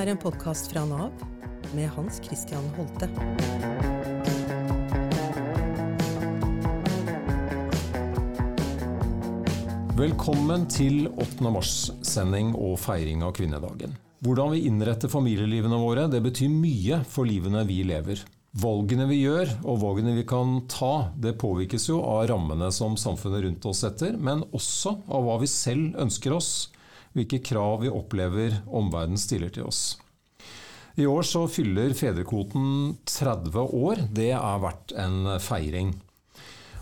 er en podkast fra Nav med Hans Christian Holte. Velkommen til 8. mars-sending og feiring av kvinnedagen. Hvordan vi innretter familielivene våre, det betyr mye for livene vi lever. Valgene vi gjør, og valgene vi kan ta, det påvirkes jo av rammene som samfunnet rundt oss setter, men også av hva vi selv ønsker oss, hvilke krav vi opplever omverdenen stiller til oss. I år så fyller fedrekvoten 30 år. Det er verdt en feiring.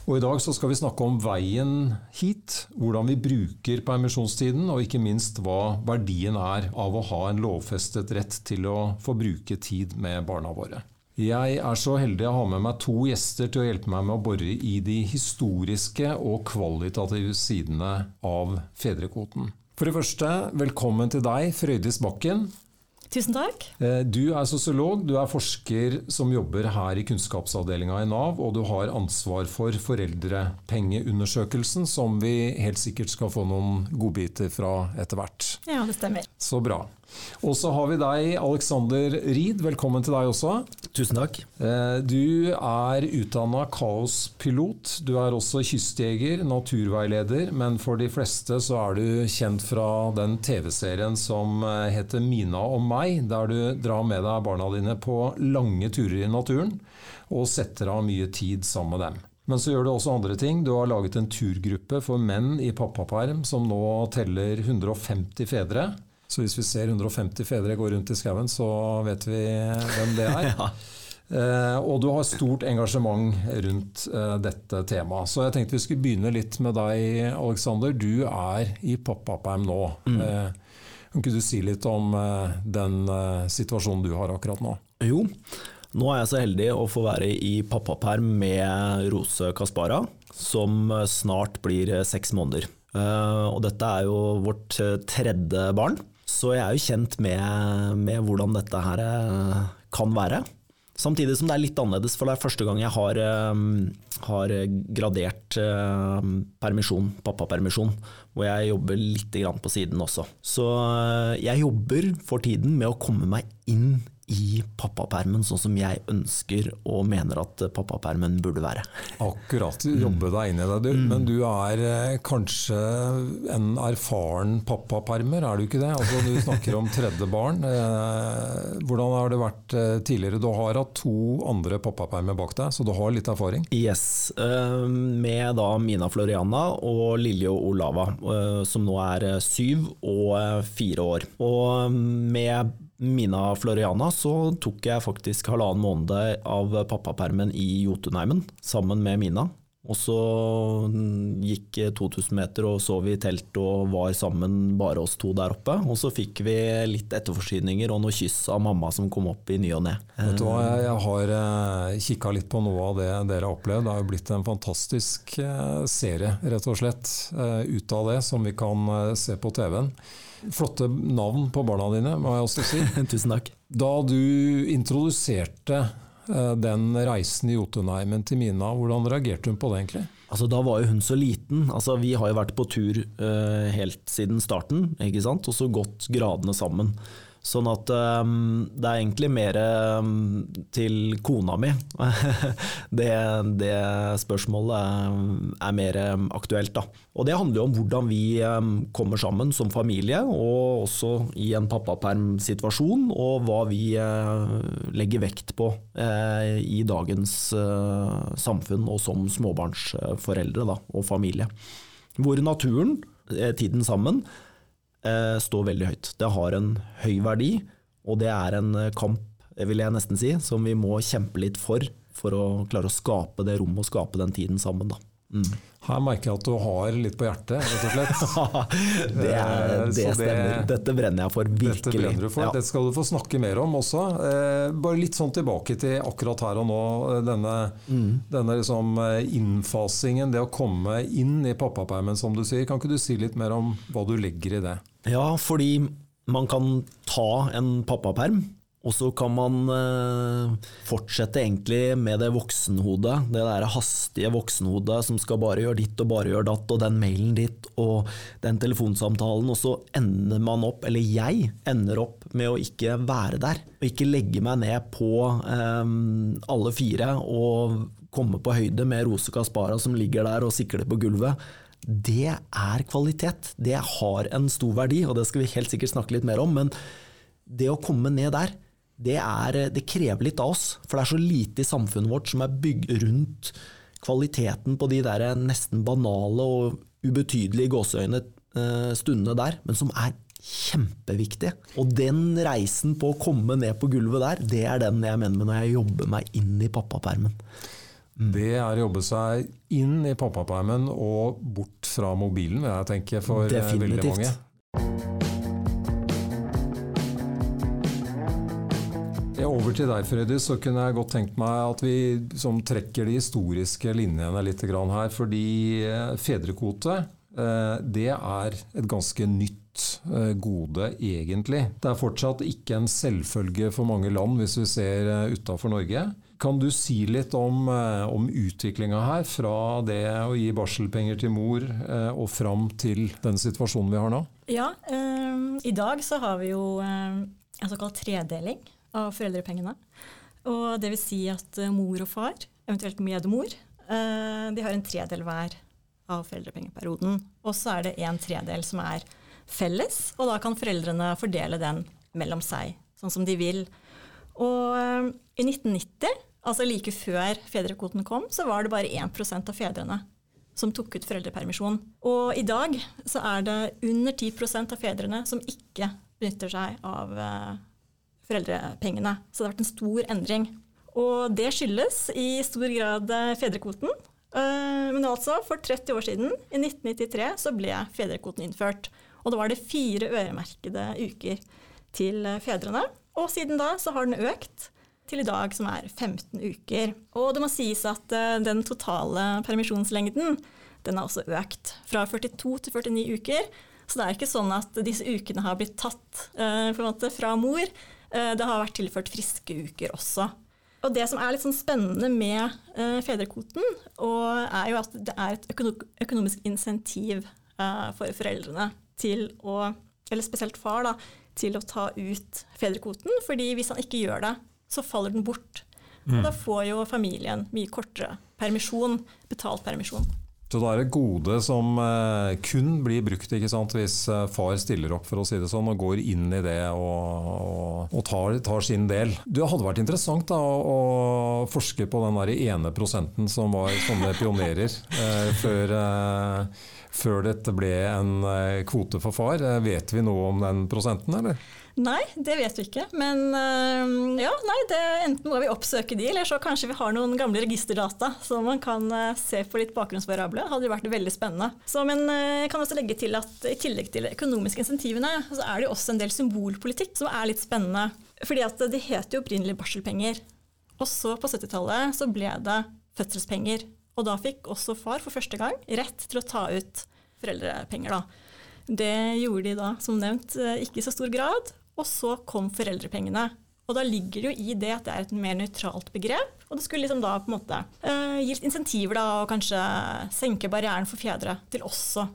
Og I dag så skal vi snakke om veien hit, hvordan vi bruker permisjonstiden, og ikke minst hva verdien er av å ha en lovfestet rett til å få bruke tid med barna våre. Jeg er så heldig å ha med meg to gjester til å hjelpe meg med å bore i de historiske og kvalitative sidene av fedrekvoten. For det første, velkommen til deg, Frøydis Bakken. Tusen takk. Eh, du er sosiolog, du er forsker som jobber her i kunnskapsavdelinga i Nav, og du har ansvar for foreldrepengeundersøkelsen, som vi helt sikkert skal få noen godbiter fra etter hvert. Ja, det stemmer. Så bra. Og så har vi deg, Alexander Ried. Velkommen til deg også. Tusen takk. Eh, du er utdanna kaospilot. Du er også kystjeger, naturveileder, men for de fleste så er du kjent fra den TV-serien som eh, heter 'Mina og meg', der du drar med deg barna dine på lange turer i naturen og setter av mye tid sammen med dem. Men så gjør du også andre ting. Du har laget en turgruppe for menn i pappaperm som nå teller 150 fedre. Så hvis vi ser 150 fedre gå rundt i skauen, så vet vi hvem det er. ja. eh, og du har stort engasjement rundt eh, dette temaet. Så jeg tenkte vi skulle begynne litt med deg, Aleksander. Du er i pappaperm nå. Mm. Eh, kan ikke du si litt om eh, den eh, situasjonen du har akkurat nå? Jo, nå er jeg så heldig å få være i pappaperm med Rose Kaspara, som snart blir seks måneder. Eh, og dette er jo vårt tredje barn. Så jeg er jo kjent med, med, hvordan dette her eh, kan være. Samtidig som det er litt annerledes, for det er første gang jeg har, eh, har gradert eh, permisjon, pappapermisjon, hvor jeg jobber litt på siden også. Så jeg jobber for tiden med å komme meg inn i pappapermen sånn som jeg ønsker og mener at pappapermen burde være. Akkurat. Jobbe deg inn i det. Du, mm. Men du er eh, kanskje en erfaren pappapermer, er du ikke det? Altså, du snakker om tredje barn. Eh, hvordan har det vært eh, tidligere? Du har hatt to andre pappapermer bak deg, så du har litt erfaring? Yes. Med da Mina Floriana og Lilje Olava, som nå er syv og fire år. Og med Mina Floriana så tok jeg faktisk halvannen måned av pappapermen i Jotunheimen sammen med Mina. Og så gikk 2000 meter og sov i telt og var sammen bare oss to der oppe. Og så fikk vi litt etterforsyninger og noe kyss av mamma som kom opp i ny og ne. Vet du hva, jeg har eh, kikka litt på noe av det dere har opplevd. Det har jo blitt en fantastisk eh, serie, rett og slett, eh, ut av det, som vi kan se på TV-en. Flotte navn på barna dine, må jeg også si. Tusen takk. Da du introduserte eh, den reisen i Jotunheimen til Mina, hvordan reagerte hun på det egentlig? Altså, da var jo hun så liten. Altså, vi har jo vært på tur uh, helt siden starten, ikke sant? og så gått gradene sammen. Sånn at um, det er egentlig mer um, til kona mi. det, det, spørsmålet er mer aktuelt, da. Og det handler jo om hvordan vi um, kommer sammen som familie, og også i en pappapermsituasjon, og hva vi uh, legger vekt på uh, i dagens uh, samfunn og som småbarnsforeldre da, og familie. Hvor naturen, tiden sammen, står veldig høyt. Det har en høy verdi, og det er en eh, kamp, vil jeg nesten si, som vi må kjempe litt for, for å klare å skape det rommet og skape den tiden sammen. da. Mm. Her merker jeg at du har litt på hjertet, rett og slett. det, er, det, det stemmer. Dette brenner jeg for, virkelig. Dette brenner du for. Ja. Dette skal du få snakke mer om også. Eh, bare litt sånn tilbake til akkurat her og nå. Eh, denne, mm. denne liksom innfasingen, det å komme inn i pappapermen, som du sier. Kan ikke du si litt mer om hva du legger i det? Ja, fordi man kan ta en pappaperm Og så kan man eh, fortsette egentlig med det voksenhodet, det der hastige voksenhodet som skal bare gjøre ditt og bare gjøre datt, og den mailen ditt og den telefonsamtalen, og så ender man opp, eller jeg ender opp med å ikke være der. Og ikke legge meg ned på eh, alle fire og komme på høyde med Rose Caspara som ligger der og sikler på gulvet. Det er kvalitet. Det har en stor verdi, og det skal vi helt sikkert snakke litt mer om. men det å komme ned der, det, er, det, krever litt av oss. For det er så lite i samfunnet vårt som er bygd rundt kvaliteten på de der nesten banale og ubetydelige gåseøyne eh, stundene der, men som er kjempeviktige. Og den reisen på å komme ned på gulvet der, det er den jeg mener med når jeg jobber meg inn i pappapermen. Mm. Det er å jobbe seg inn i pappapermen og bort fra mobilen, vil jeg tenke, for eh, Definitivt. veldig mange. Over til deg, Freddy, så kunne jeg godt tenkt meg at vi som trekker de historiske linjene litt her. Fordi eh, fedrekvote eh, det er et ganske nytt eh, gode, egentlig. Det er fortsatt ikke en selvfølge for mange land, hvis vi ser utafor Norge. Kan du si litt om, om utviklinga her, fra det å gi barselpenger til mor og fram til den situasjonen vi har nå? Ja, eh, i dag så har vi jo en såkalt tredeling av foreldrepengene. Og det vil si at eh, mor og far, eventuelt medmor, eh, de har en tredel hver av foreldrepengeperioden. Og så er det en tredel som er felles, og da kan foreldrene fordele den mellom seg, sånn som de vil. Og eh, i 1990, altså like før fedrekvoten kom, så var det bare 1% av fedrene som tok ut foreldrepermisjon. Og i dag så er det under 10% av fedrene som ikke benytter seg av foreldrepengene. Så det har vært en stor endring. Og det skyldes i stor grad eh, fedrekvoten. Eh, men altså, for 30 år siden, i 1993, så ble fedrekvoten innført. Og da var det fire øremerkede uker til eh, fedrene. Og siden da så har den økt til i dag, som er 15 uker. Og det må sies at den totale permisjonslengden den har også økt. Fra 42 til 49 uker. Så det er ikke sånn at disse ukene har blitt tatt måte, fra mor. Uh, det har vært tilført friske uker også. Og det som er litt sånn spennende med uh, fedrekvoten, er jo at det er et økonomisk insentiv for foreldrene til å, eller spesielt far, da, til å ta ut fedrekvoten. fordi hvis han ikke gjør det, så faller den bort. Mm. Og da får jo familien mye kortere permisjon, betalt permisjon. Så da er det gode som eh, kun blir brukt hvis eh, far stiller opp for å si det sånn, og går inn i det og, og, og tar, tar, sin del. Det hadde vært interessant da, å, å, forske på den der ene prosenten som var sånne pionerer eh, før, eh, før, dette ble en eh, kvote for far. Vet vi noe om den prosenten, eller? Nei, det vet vi ikke. Men øh, ja, nei, det, enten må vi oppsøke de, eller så kanskje vi har noen gamle registerdata som man kan øh, se på litt bakgrunnsvariable. Hadde jo vært veldig spennende. Så, men øh, jeg kan også legge til at i tillegg til de økonomiske insentivene, så er det jo også en del symbolpolitikk som er litt spennende. Fordi at det heter jo opprinnelig barselpenger. Og så på 70-tallet så ble det fødselspenger. Og da fikk også far for første gang rett til å ta ut foreldrepenger, da. Det gjorde de da, som nevnt, ikke i så stor grad. Og så kom foreldrepengene. Og da ligger det jo i det at det er et mer nøytralt begrep. Og det skulle liksom da på en måte uh, gi litt insentiver da, og kanskje senke barrieren for fedre til også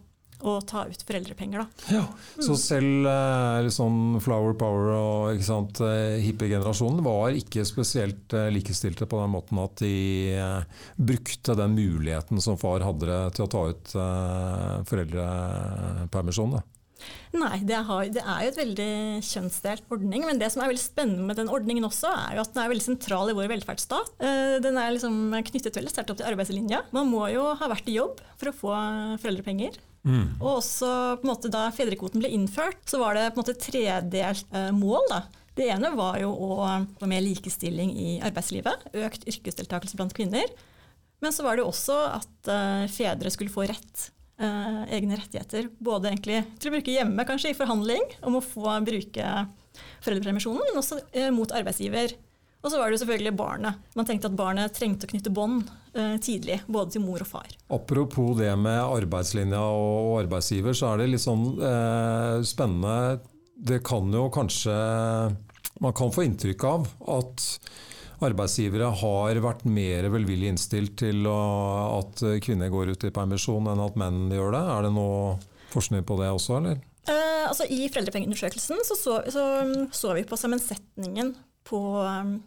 å ta ut foreldrepenger. Da. Ja, Så selv uh, sånn flower power og ikke sant, uh, hippiegenerasjonen var ikke spesielt likestilte på den måten at de brukte den muligheten som far hadde til å ta ut foreldrepermisjon. da. Nei, det, har, det, er jo et veldig kjønnsdelt ordning. Men det som er veldig spennende med den ordningen også, er jo at den er veldig sentral i vår velferdsstat. Eh, den er liksom knyttet veldig sterkt opp til arbeidslinja. Man må jo ha vært i jobb for å få foreldrepenger. Mm. Og også på en måte da fedrekvoten ble innført, så var det på en måte tredelt eh, mål. da. Det ene var jo å få mer likestilling i arbeidslivet. Økt yrkesdeltakelse blant kvinner. Men så var det jo også at uh, fedre skulle få rett eh, egne rettigheter. Både egentlig til å bruke hjemme, kanskje i forhandling om å få bruke foreldrepermisjonen, men også eh, mot arbeidsgiver. Og så var det jo selvfølgelig barnet. Man tenkte at barnet trengte å knytte bånd eh, tidlig, både til mor og far. Apropos det med arbeidslinja og arbeidsgiver, så er det litt sånn eh, spennende. Det kan jo kanskje Man kan få inntrykk av at arbeidsgivere har vært mer velvillig innstilt til å, at kvinner går ut i permisjon enn at menn gjør det. Er det noe forskning på det også, eller? Eh, altså, I foreldrepengeundersøkelsen så så, så så, vi på sammensetningen på,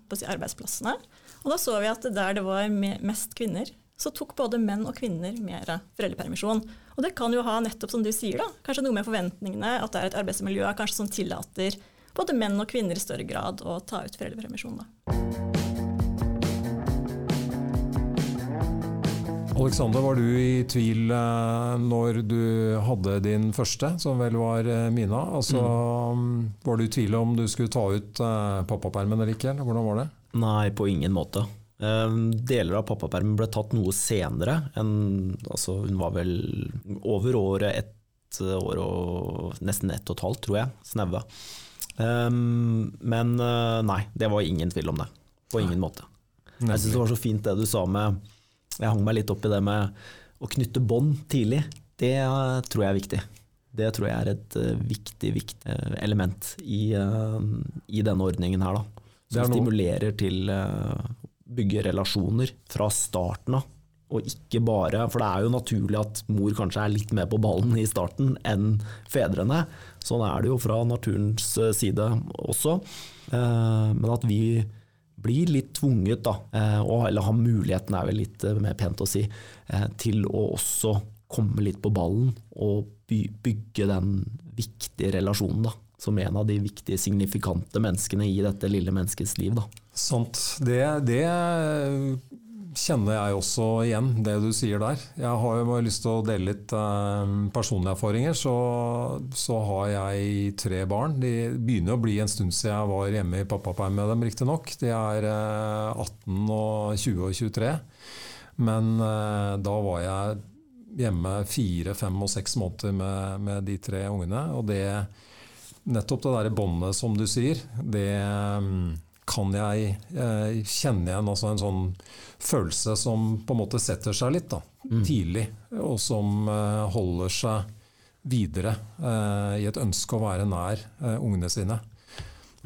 på arbeidsplassene. Og da så vi at der det var mest kvinner, så tok både menn og kvinner mer foreldrepermisjon. Og det kan jo ha nettopp som du sier da, kanskje noe med forventningene, at det er et arbeidsmiljø kanskje som tillater både menn og kvinner i større grad å ta ut foreldrepermisjon. da. Alexander, var du i tvil eh, når du hadde din første, som vel var eh, Mina? Altså, mm. Var du i tvil om du skulle ta ut eh, pappapermen eller ikke? Eller hvordan var det? Nei, på ingen måte. Deler av pappapermen ble tatt noe senere. Enn, altså, hun var vel over året ett år og nesten ett og et halvt, tror jeg. Snaue. Men nei, det var ingen tvil om det. På ingen måte. Jeg syns det var så fint det du sa med jeg hang meg litt opp i det med å knytte bånd tidlig. Det tror jeg er viktig. Det tror jeg er et uh, viktig, viktig eh, element i, uh, i, denne ordningen her. Da. Som stimulerer til å bygge relasjoner fra starten av. Og ikke bare For det er jo naturlig at mor kanskje er litt mer på ballen i starten enn fedrene. Sånn er det jo fra naturens side også. Men at vi blir litt tvunget, da, eh, eller har muligheten, er vel litt eh, mer pent å si, eh, til å også komme litt på ballen og bygge den viktige relasjonen. da, Som en av de viktige, signifikante menneskene i dette lille menneskets liv. da. Sant. Det, det kjenner jeg også igjen, det du sier der. Jeg har jo lyst til å dele litt eh, personlige erfaringer. Så, så, har jeg tre barn. De begynner å bli en stund siden jeg var hjemme i pappaperm med dem, riktignok. De er eh, 18 og 20 og 23. Men eh, da var jeg hjemme fire, fem og seks måneder med, med de tre ungene. Og det, nettopp det derre båndet som du sier, det kan jeg eh, kjenne igjen altså en sånn følelse som på en måte setter seg litt da, mm. tidlig, og som eh, holder seg videre eh, i et ønske å være nær ungene sine.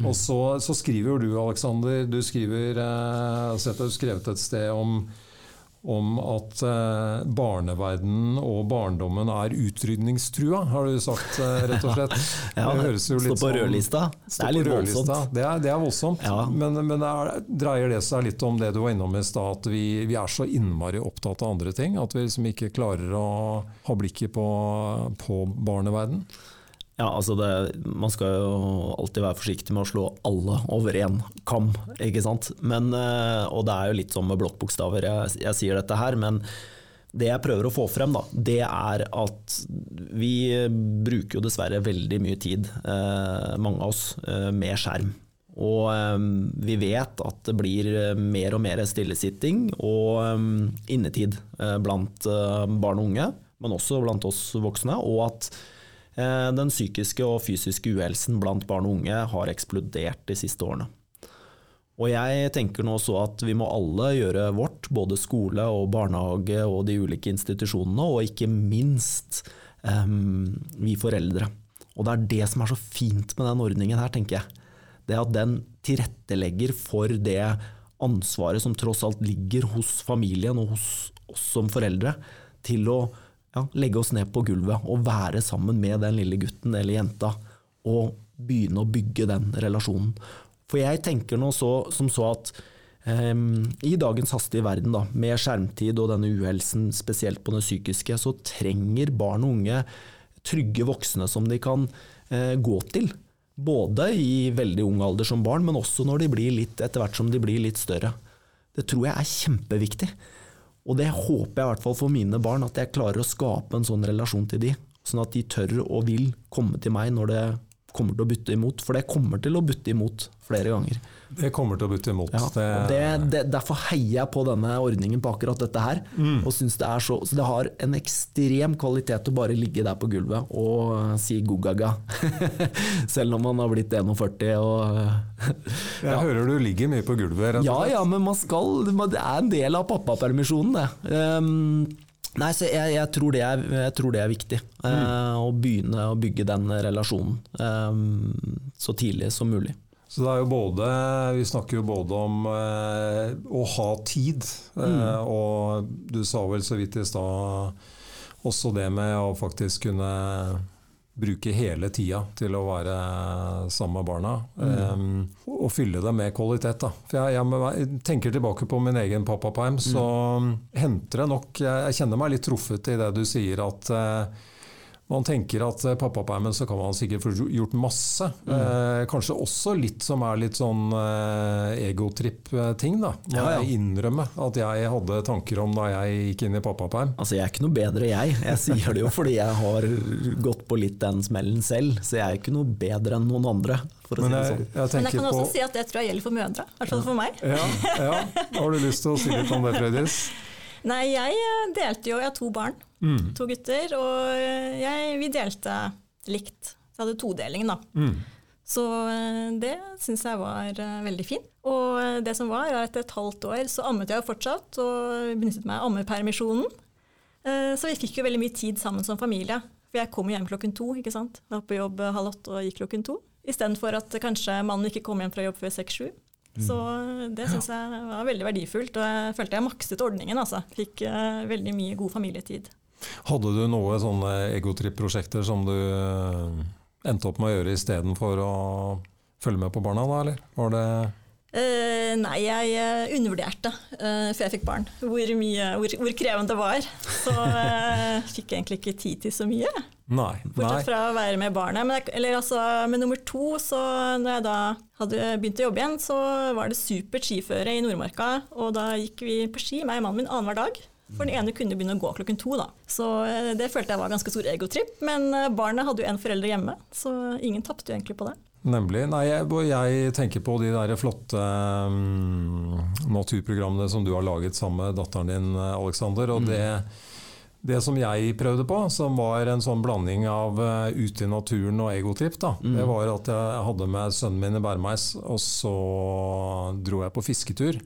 Mm. Og så, så, skriver du, Aleksander, du skriver, eh, altså, du har skrevet et sted om om at eh, barneverdenen og barndommen er utrydningstrua, har du sagt, eh, rett og slett. ja, det høres jo litt Stå på rødlista. Det er litt voldsomt. Det er, det er voldsomt, ja. men, men det er, dreier det seg litt om det du var innom i stad, at vi, vi, er så innmari opptatt av andre ting? At vi liksom ikke klarer å ha blikket på, på barneverden? Ja, altså det, Man skal jo alltid være forsiktig med å slå alle over én kam, ikke sant. Men, eh, og det er jo litt sånn med blokkbokstaver jeg, jeg, sier dette her, men det jeg prøver å få frem, da, det er at vi bruker jo dessverre veldig mye tid, eh, mange av oss, eh, med skjerm. Og vi vet at det blir mer og mer stillesitting og innetid blant barn og unge, men også blant oss voksne. og at den psykiske og fysiske uhelsen blant barn og unge har eksplodert de siste årene. Og jeg tenker nå så at vi må alle gjøre vårt, både skole og barnehage og de ulike institusjonene, og ikke minst um, vi foreldre. Og det er det som er så fint med den ordningen her, tenker jeg. Det at den tilrettelegger for det ansvaret som tross alt ligger hos familien og hos oss som foreldre, til å ja, legge oss ned på gulvet og være sammen med den lille gutten eller jenta, og begynne å bygge den relasjonen. For jeg tenker nå så, som så at um, i dagens hastige verden, da, med skjermtid og denne uhelsen, spesielt på det psykiske, så trenger barn og unge trygge voksne som de kan uh, gå til. Både i veldig ung alder som barn, men også når de blir litt, etter hvert som de blir litt større. Det tror jeg er kjempeviktig. Og det håper jeg i hvert fall for mine barn, at jeg klarer å skape en sånn relasjon til de, sånn at de tør og vil komme til meg når det kommer til å butte imot. For det kommer til å butte imot flere ganger. Det kommer til å butte imot. Ja, det, det, derfor heier jeg på denne ordningen på akkurat dette her. Mm. og synes Det er så, så det har en ekstrem kvalitet å bare ligge der på gulvet og si gogaga. Selv om man har blitt 41 og Jeg hører du ligger mye på gulvet. Ja, ja, men man skal, det er en del av pappapermisjonen, det. Um, Nei, så jeg, jeg, tror er, jeg, tror det er, viktig. Mm. Eh, å begynne å bygge den relasjonen eh, så tidlig som mulig. Så det er jo både Vi snakker jo både om eh, å ha tid, eh, og du sa vel så vidt i stad også det med å faktisk kunne bruke hele tida til å være sammen med barna. eh, og fylle det med kvalitet. Da. For jeg, jeg, jeg tenker tilbake på min egen pappaperm, så henter det nok jeg, jeg kjenner meg litt truffet i det du sier at eh, man tenker at eh, pappapermen så kan man sikkert få gjort masse. Eh, kanskje også litt som er litt sånn eh, egotripp-ting, da. Må Ja, ja. jeg innrømme at jeg hadde tanker om da jeg gikk inn i pappaperm. Altså, jeg er ikke noe bedre, jeg. Jeg sier det jo fordi jeg har gått på litt den smellen selv, så jeg er ikke noe bedre enn noen andre, for å Men si det jeg, sånn. jeg Men jeg kan kan på også si at det tror jeg gjelder for mødre. I hvert fall for meg. ja, ja. Har du lyst til å si litt om det, Frøydis? Nei, jeg eh, delte jo, jeg har to barn, Mm. to gutter, og eh, jeg, vi delte likt. Så jeg hadde todelingen, da. Mm. Så eh, det syns jeg var veldig fint. Og det som var, er at etter et halvt år så ammet jeg jo fortsatt, og benyttet meg av ammepermisjonen. Så vi fikk jo veldig mye tid sammen som familie. For jeg kom hjem klokken to, ikke sant. Jeg Var på jobb halv åtte og gikk klokken to. Istedenfor at kanskje mannen ikke kom hjem fra jobb før seks-sju. Så eh, det syns jeg var veldig verdifullt, og jeg følte jeg makset ordningen. altså. Fikk uh, veldig mye god familietid. Hadde du noe sånne egotripp-prosjekter som du eh, endte opp med å gjøre istedenfor å følge med på barna, da, eller? Var det Eh, nei, jeg eh, undervurderte uh, før jeg fikk barn hvor, mye, hvor, hvor krevende det var. Så uh, fikk jeg egentlig ikke tid til så mye. Nei. Bortsett fra å være med barnet. Men, jeg, eller, altså, med nummer to, så når jeg da hadde begynt å jobbe igjen, så var det supert skiføre i Nordmarka. Og da gikk vi på ski, meg og mannen min, annenhver dag. For den ene kunne begynne å gå klokken to. da. Så det følte jeg var ganske stor egotripp. Men barnet hadde jo en forelder hjemme, så ingen tapte jo egentlig på det. Nemlig. Nei, jeg, jeg tenker på de der flotte um, naturprogrammene som du har laget sammen med datteren din, Alexander. Og det, det som jeg prøvde på, som var en sånn blanding av uh, ute i naturen og egotripp, da, det var at jeg hadde med sønnen min i bæremeis, og så dro jeg på fisketur.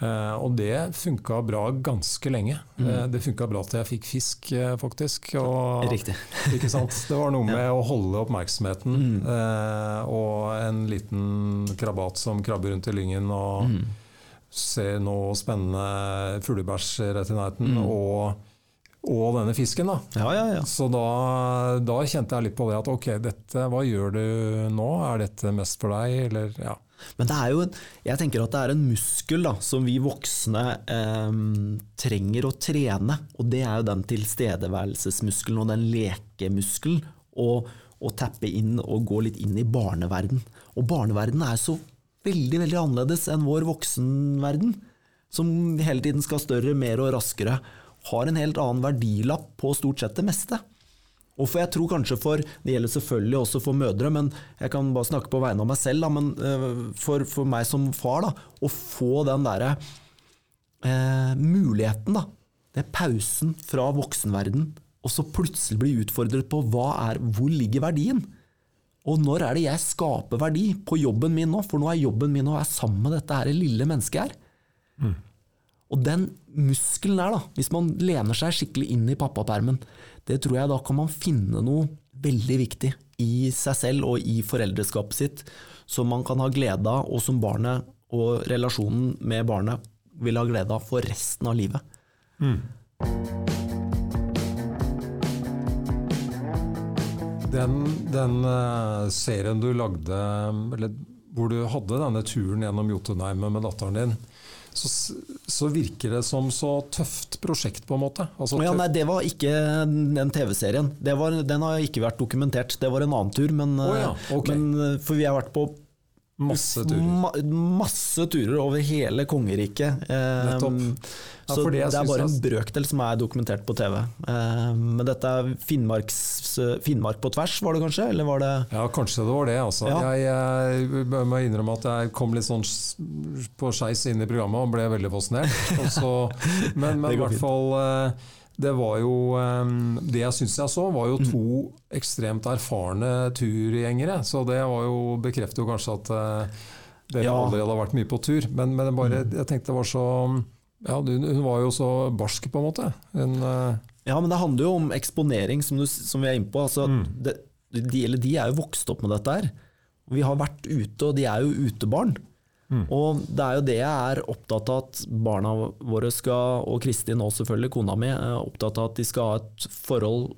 Eh, og det funka bra ganske lenge. Eh, det funka bra til jeg fikk fisk, eh, faktisk. Og, Riktig. ikke sant? Det var noe med å holde oppmerksomheten. Eh, og en liten krabat som krabber rundt i lyngen og ser noe spennende fuglebæsj rett i nærheten. Og, og denne fisken, da. Ja, ja, ja. Så da, da kjente jeg litt på det at ok, dette, hva gjør du nå? Er dette mest for deg, eller ja. Men det er jo, en- jeg tenker at det er en muskel da, som vi voksne eh, trenger å trene. Og det er jo den tilstedeværelsesmuskelen og den lekemuskelen. Og, å tappe inn og gå litt inn i barneverden. Og barneverden er så veldig veldig annerledes enn vår voksenverden. Som hele tiden skal større, mer og raskere. Har en helt annen verdilapp på stort sett det meste. Og for jeg tror kanskje for, Det gjelder selvfølgelig også for mødre, men jeg kan bare snakke på vegne av meg selv. Da, men øh, for, for meg som far, da, å få den derre eh, muligheten, da. Det er pausen fra voksenverden, og så plutselig bli utfordret på hva er, hvor ligger verdien? Og når er det jeg skaper verdi på jobben min nå? For nå er jobben min å være sammen med dette her lille mennesket her. Og den muskelen der, da, hvis man lener seg skikkelig inn i pappapermen, det tror jeg da kan man finne noe veldig viktig i seg selv og i foreldreskapet sitt, som man kan ha glede av, og som barnet og relasjonen med barnet vil ha glede av for resten av livet. Den, den eh, serien du lagde, eller hvor du hadde denne turen gjennom Jotunheimen med datteren din, så, så virker det som så tøft prosjekt, på en måte. Altså, Ja, nei, det var ikke den TV-serien. Den har ikke vært dokumentert. Det var en annen tur, men, oh, ja, okay. men for vi har vært på masse turer. Ma masse turer over hele kongeriket. Eh. Ja, så det er bare en brøkdel som er dokumentert på TV. Eh, men dette er Finnmark på tvers, var det kanskje? Eller var det Ja, kanskje det var det. Altså. Ja. Jeg, jeg må innrømme at jeg kom litt sånn på skeis inn i programmet og ble veldig fascinert. Også, men men i hvert fall eh, Det var jo eh, Det jeg syns jeg så, var jo Mm. to ekstremt erfarne turgjengere. Så det var jo, bekrefter jo kanskje at eh, dere Ja. Mm. allerede har vært mye på tur. Men, men bare, jeg tenkte det var så ja, hun var jo så barsk, på en måte. Hun, eh, Ja, men det handler jo om eksponering, som, du, som vi er inne på. Altså, Mm. det, de, eller de er jo vokst opp med dette her. Vi har vært ute, og de er jo utebarn. Og det er jo det jeg er opptatt av at barna våre skal, og Kristin og selvfølgelig kona mi, er opptatt av at de skal ha et forhold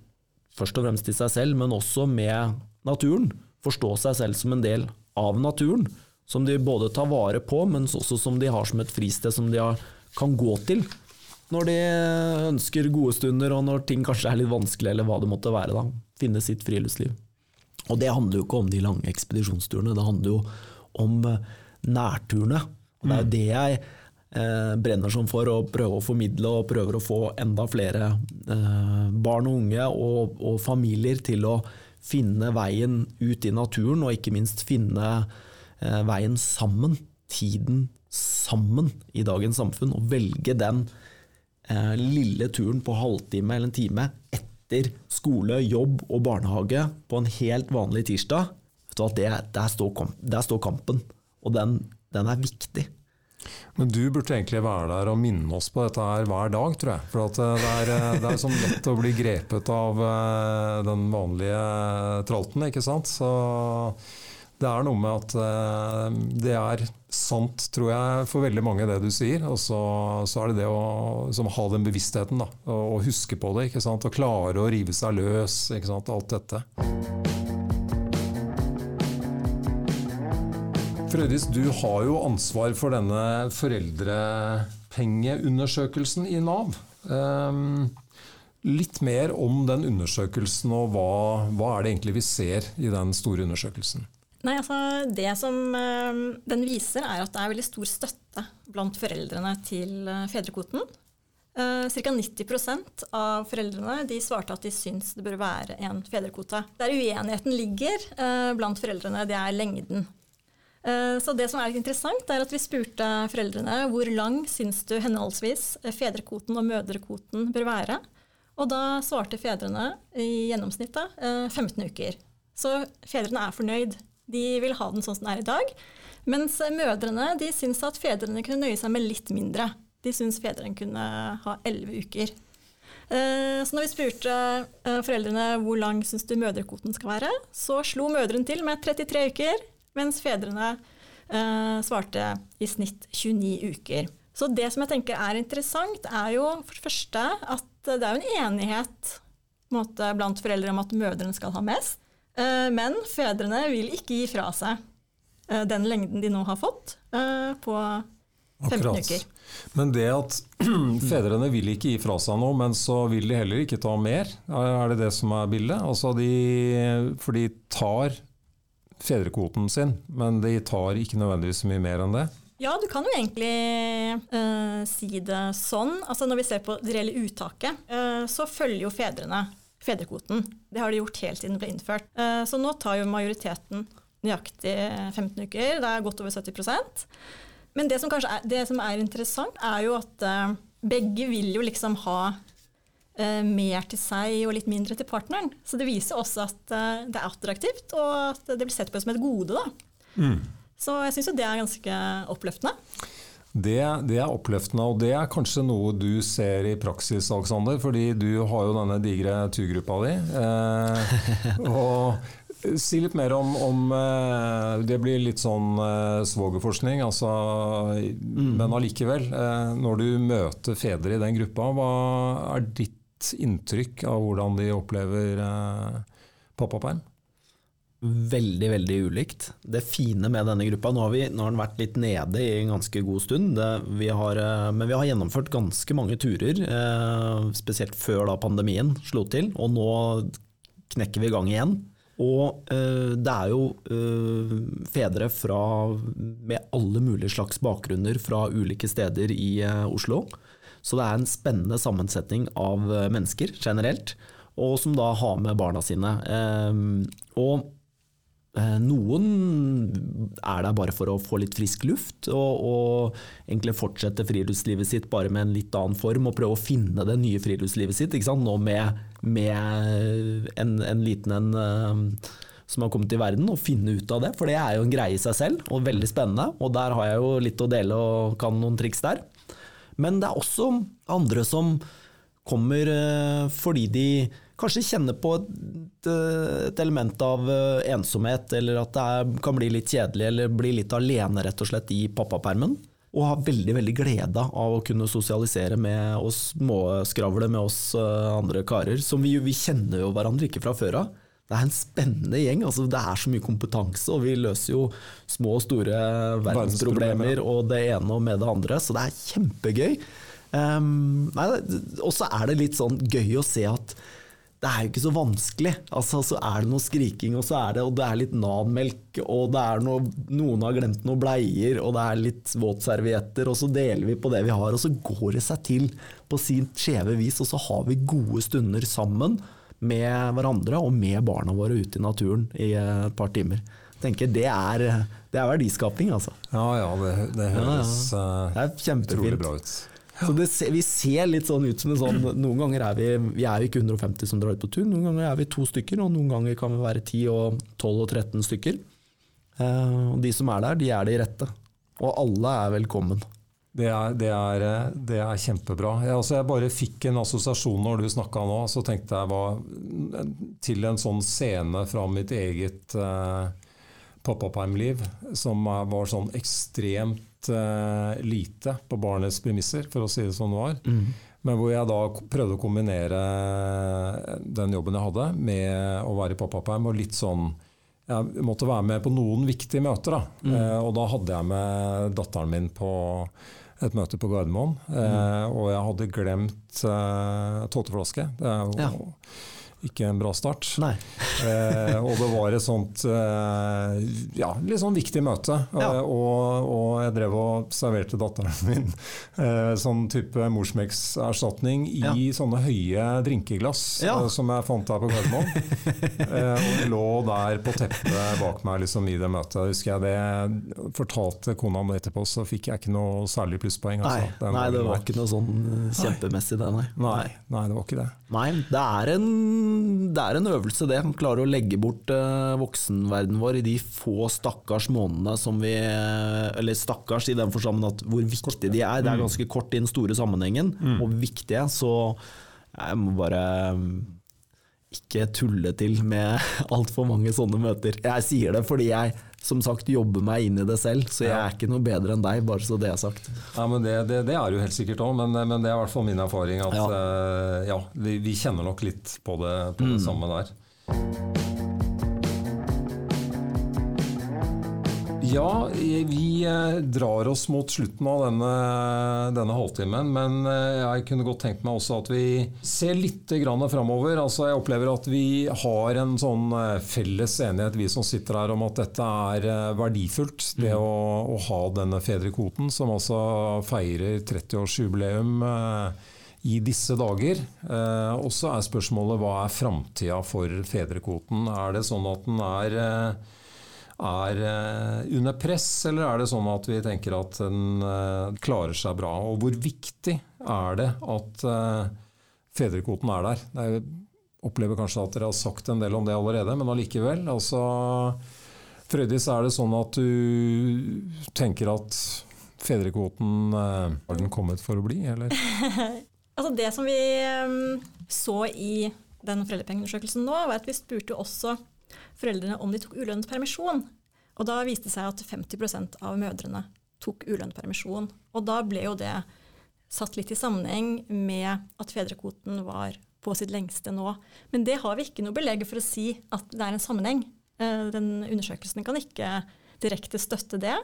først og fremst til seg selv, men også med naturen. Forstå seg selv som en del av naturen. Som de både tar vare på, men også som de har som et fristed som de har, kan gå til. Når de ønsker gode stunder, og når ting kanskje er litt vanskelig, eller hva det måtte være. da. Finne sitt friluftsliv. Og det handler jo ikke om de lange ekspedisjonsturene, det handler jo om eh, nærturene. Og det er jo det jeg eh, brenner som for å prøve å formidle, og prøver å få enda flere eh, barn og unge og, og, familier til å finne veien ut i naturen, og ikke minst finne eh, veien sammen. Tiden sammen i dagens samfunn, og velge den eh, lille turen på halvtime eller en time etter skole, jobb og barnehage på en helt vanlig tirsdag. Vet du hva, det, der, står, der står kampen. Og den, den er viktig. Men du burde egentlig være der og minne oss på dette her hver dag, tror jeg. For eh, det er, eh, det er sånn lett å bli grepet av eh, den vanlige tralten, ikke sant. Så det er noe med at det er sant, tror jeg, for veldig mange det du sier. Og så, så er det det å ha den bevisstheten, da. Og huske på det, ikke sant. Og klare å rive seg løs, ikke sant. Alt dette. Frøydis, du har jo ansvar for denne foreldrepengeundersøkelsen i Nav. Um, litt mer om den undersøkelsen, og hva, hva, er det egentlig vi ser i den store undersøkelsen? Nei, altså Det som uh, den viser, er at det er veldig stor støtte blant foreldrene til uh, fedrekvoten. Uh, Ca. 90% av foreldrene de svarte at de syns det bør være en fedrekvote. Der uenigheten ligger uh, blant foreldrene, det er lengden Eh, så det som er interessant, er at vi spurte foreldrene hvor lang syns du henholdsvis fedrekvoten og mødrekvoten bør være. Og da svarte fedrene i gjennomsnittet 15 eh, uker. Så fedrene er fornøyd. De vil ha den sånn som den er i dag. Mens mødrene de syns at fedrene kunne nøye seg med litt mindre. De syns fedrene kunne ha 11 uker. Eh, så når vi spurte foreldrene hvor lang syns du mødrekvoten skal være, så slo mødrene til med 33 uker, mens fedrene eh, svarte i snitt 29 uker. Så det som jeg tenker er interessant, er jo for det første at det er en enighet måte, blant foreldre om at mødrene skal ha mest. Eh, men fedrene vil ikke gi fra seg eh, den lengden de nå har fått, eh, på 15 Akkurat. uker. Men det at fedrene vil ikke gi fra seg noe, men så vil de heller ikke ta mer, er det det som er bildet? Altså de, for de tar fedrekvoten sin, men de tar ikke nødvendigvis mye mer enn det? Ja, du kan jo egentlig uh, si det sånn. Altså Når vi ser på det reelle uttaket, uh, så følger jo fedrene fedrekvoten. Det har de gjort helt siden det ble innført. Uh, så nå tar jo majoriteten nøyaktig 15 uker. Det er godt over 70% Men det som er, det som er interessant, er jo at begge vil jo liksom ha Eh, mer til seg og litt mindre til partneren. Så det viser også at eh, det er attraktivt, og at det blir sett på som et gode. Mm. Så jeg syns jo det er ganske oppløftende. Det, det, er oppløftende, og det er kanskje noe du ser i praksis, Alexander. Fordi du har jo denne digre turgruppa di. Eh, og Si litt mer om, om, eh, Det blir litt sånn svogerforskning, altså, mm. men allikevel. Når du møter fedre i den gruppa, hva er ditt inntrykk av hvordan de opplever eh, pappaperm? Veldig, veldig ulikt. Det fine med denne gruppa Nå har, vi, nå har den vært litt nede i en ganske god stund, det, vi har, eh, men vi har gjennomført ganske mange turer. Eh, spesielt før pandemien slo til, og nå knekker vi i gang igjen. Og øh, det er jo øh, fedre fra, med alle mulige slags bakgrunner fra ulike steder i øh, Oslo. Så det er en spennende sammensetning av eh, mennesker generelt, og som da har med barna sine. Ehm, og eh, noen er der bare for å få litt frisk luft, og, og, egentlig fortsette friluftslivet sitt bare med en litt annen form, og prøve å finne det nye friluftslivet sitt. Nå med, med, en, en liten en ehm, som har kommet til verden, og finne ut av det. For det er jo en greie i seg selv, og veldig spennende. Og der har jeg jo litt å dele og kan noen triks der. Men det er også andre som kommer eh, fordi de kanskje kjenner på et, et element av eh, ensomhet, eller at det er, kan bli litt kjedelig, eller bli litt alene rett og slett i pappapermen. Og har veldig veldig glede av å kunne sosialisere med oss, småskravle med oss eh, andre karer. Som vi, vi kjenner jo hverandre ikke fra før av. Det er en spennende gjeng. altså Det er så mye kompetanse, og vi løser jo små og store verdensproblemer og det ene og med det andre, så det er kjempegøy. Um, og så er det litt sånn gøy å se at det er jo ikke så vanskelig. Altså, så er det noe skriking, og, så er det, og det er litt Nav-melk, og det er noe, noen har glemt noen bleier, og det er litt våtservietter, og så deler vi på det vi har, og så går det seg til på sin skjeve vis, og så har vi gode stunder sammen med hverandre og med barna våre ute i naturen i et par timer. Jeg tenker Det er, det er verdiskaping, altså. Ja ja, det, det høres ja, ja. Det er utrolig bra ut. Så det, vi ser litt sånn ut som en sånn Noen ganger er vi, vi er ikke 150 som drar ut på tur, noen ganger er vi to stykker, og noen ganger kan vi være 10 og 12 og 13 stykker. Eh, og de som er der, de er de rette. Og alle er velkommen. Det er, det er, det er kjempebra. Jeg, altså jeg, bare fikk en assosiasjon når du snakka nå. Så tenkte jeg hva, til en sånn scene fra mitt eget eh, pappapermliv som var sånn ekstremt eh, lite på barnets premisser, for å si det som det var. Mm. Men hvor jeg da prøvde å kombinere den jobben jeg hadde, med å være i pappaperm. Og litt sånn Jeg måtte være med på noen viktige møter. Da. Mm. Eh, og da hadde jeg med datteren min på et møte på Gardermoen. Mm. Uh, og jeg hadde glemt eh, tåteflaske. Det er jo ikke en bra start. eh, og det var et sånt eh, ja, litt sånn viktig møte. Ja. Eh, og, og, jeg drev og serverte datteren min eh, sånn type morsmelkerstatning i ja. sånne høye drinkeglass eh, som jeg fant her på Gardermoen. Eh, og jeg lå der på teppet bak meg liksom, i det møtet. Husker jeg det fortalte kona mi etterpå, så fikk jeg ikke noe særlig plusspoeng. Altså. Nei, nei, det var ikke noe sånn kjempemessig det, nei. nei. Nei, det var ikke det. Nei, det er en det er en øvelse, det. Klare å legge bort uh, voksenverdenen vår i de få stakkars månedene som vi Eller stakkars i den forstand at hvor viktige de er. Det er mm. ganske kort i den store sammenhengen, mm. og viktige. Så jeg må bare ikke tulle til med altfor mange sånne møter. Jeg sier det fordi jeg som sagt jobbe meg inn i det selv, så jeg er ikke noe bedre enn deg, bare så det er sagt. Ja, men Det, det, det er jo helt sikkert òg, men, men, det er i hvert fall min erfaring at ja, uh, ja vi, vi, kjenner nok litt på det, på det mm. samme der. Ja, vi eh, drar oss mot slutten av denne, denne halvtimen. Men eh, jeg kunne godt tenkt meg også at vi ser litt framover. Altså, jeg opplever at vi har en sånn eh, felles enighet, vi som sitter her, om at dette er verdifullt. Det mm. å, å ha denne fedrekvoten, som altså feirer 30-årsjubileum i disse dager. Eh, og så er spørsmålet hva er framtida for fedrekvoten? Er det sånn at den er er eh, under press, eller er det sånn at vi tenker at den eh, klarer seg bra? Og hvor viktig er det at eh, fedrekvoten er der? Jeg opplever kanskje at dere har sagt en del om det allerede, men allikevel. Altså, Frøydis, er det sånn at du tenker at fedrekvoten Har den kommet for å bli, eller? altså det som vi så i den foreldrepengeundersøkelsen nå, var at vi spurte også foreldrene om de tok ulønnet permisjon. Og da viste det seg at 50% av mødrene tok ulønnet permisjon. Og da ble jo det satt litt i sammenheng med at fedrekvoten var på sitt lengste nå. Men det har vi ikke noe belegg for å si at det er en sammenheng. Eh, den undersøkelsen kan ikke direkte støtte det.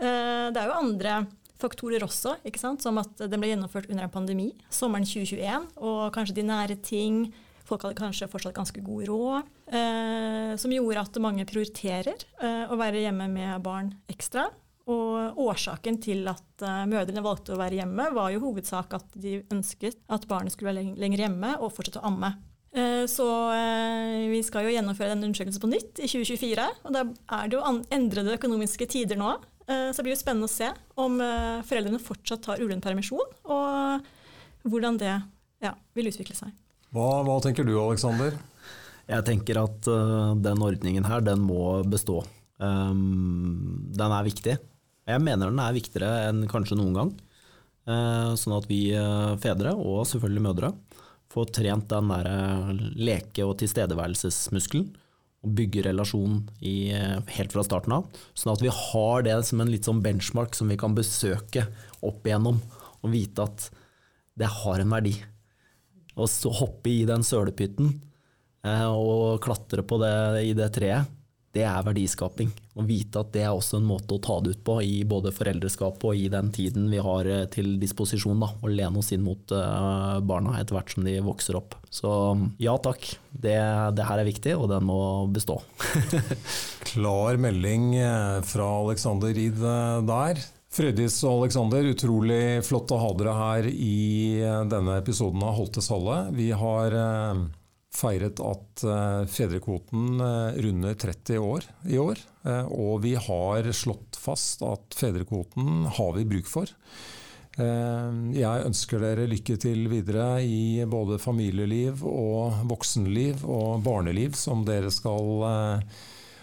Eh, det er jo andre faktorer også, som at den ble gjennomført under en pandemi sommeren 2021, og kanskje de nære ting, Folk hadde kanskje fortsatt ganske god råd, eh, som gjorde at mange prioriterer eh, å være hjemme med barn ekstra. Og årsaken til at uh, mødrene valgte å være hjemme, var jo hovedsak at de ønsket at barnet skulle være lenger hjemme og fortsette å amme. Uh, så uh, vi skal jo gjennomføre denne undersøkelsen på nytt i 2024. Og da er det jo endrede økonomiske tider nå. så det blir jo spennende å se om foreldrene fortsatt tar ulønnet permisjon, og hvordan det ja, vil utvikle seg. Hva, hva tenker du Aleksander? Jeg tenker at uh, den ordningen her, den må bestå. Um, den er viktig. Jeg mener den er viktigere enn kanskje noen gang. Uh, sånn at vi uh, fedre, og selvfølgelig mødre, får trent den der leke- og tilstedeværelsesmuskelen. Og bygge relasjon i, helt fra starten av. Sånn at vi har det som en litt sånn benchmark som vi kan besøke opp igjennom. Og vite at det har en verdi. Å hoppe i den sølepytten eh, og klatre på det i det treet, det er verdiskaping. Å vite at det er også en måte å ta det ut på i både foreldreskapet og i den tiden vi har eh, til disposisjon. Da, og lene oss inn mot uh, barna etter hvert som de vokser opp. Så ja takk, det, det her er viktig, og den må bestå. Klar melding eh, fra Alexander Ried der. Frøydis og Alexander, utrolig flott å ha dere her i denne episoden av Holtes Halle. Vi har feiret at uh, fedrekvoten runder 30 år i år. Og vi har slått fast at fedrekvoten har vi bruk for. Jeg ønsker dere lykke til videre i både familieliv og voksenliv og barneliv som dere skal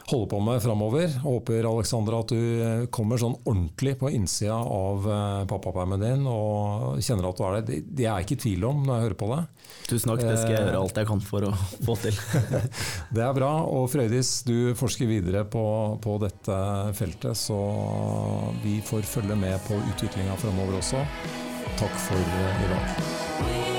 holde på med framover. Håper Alexandra, at du eh, kommer sånn ordentlig på innsida av eh, pappapermen din og kjenner at du er det. Det er jeg ikke i tvil om når jeg hører på det. Tusen takk, det skal jeg gjøre alt jeg kan for å få til. det er bra. Og Frøydis, du forsker videre på, på dette feltet, så vi får følge med på utviklinga framover også. Takk for i dag.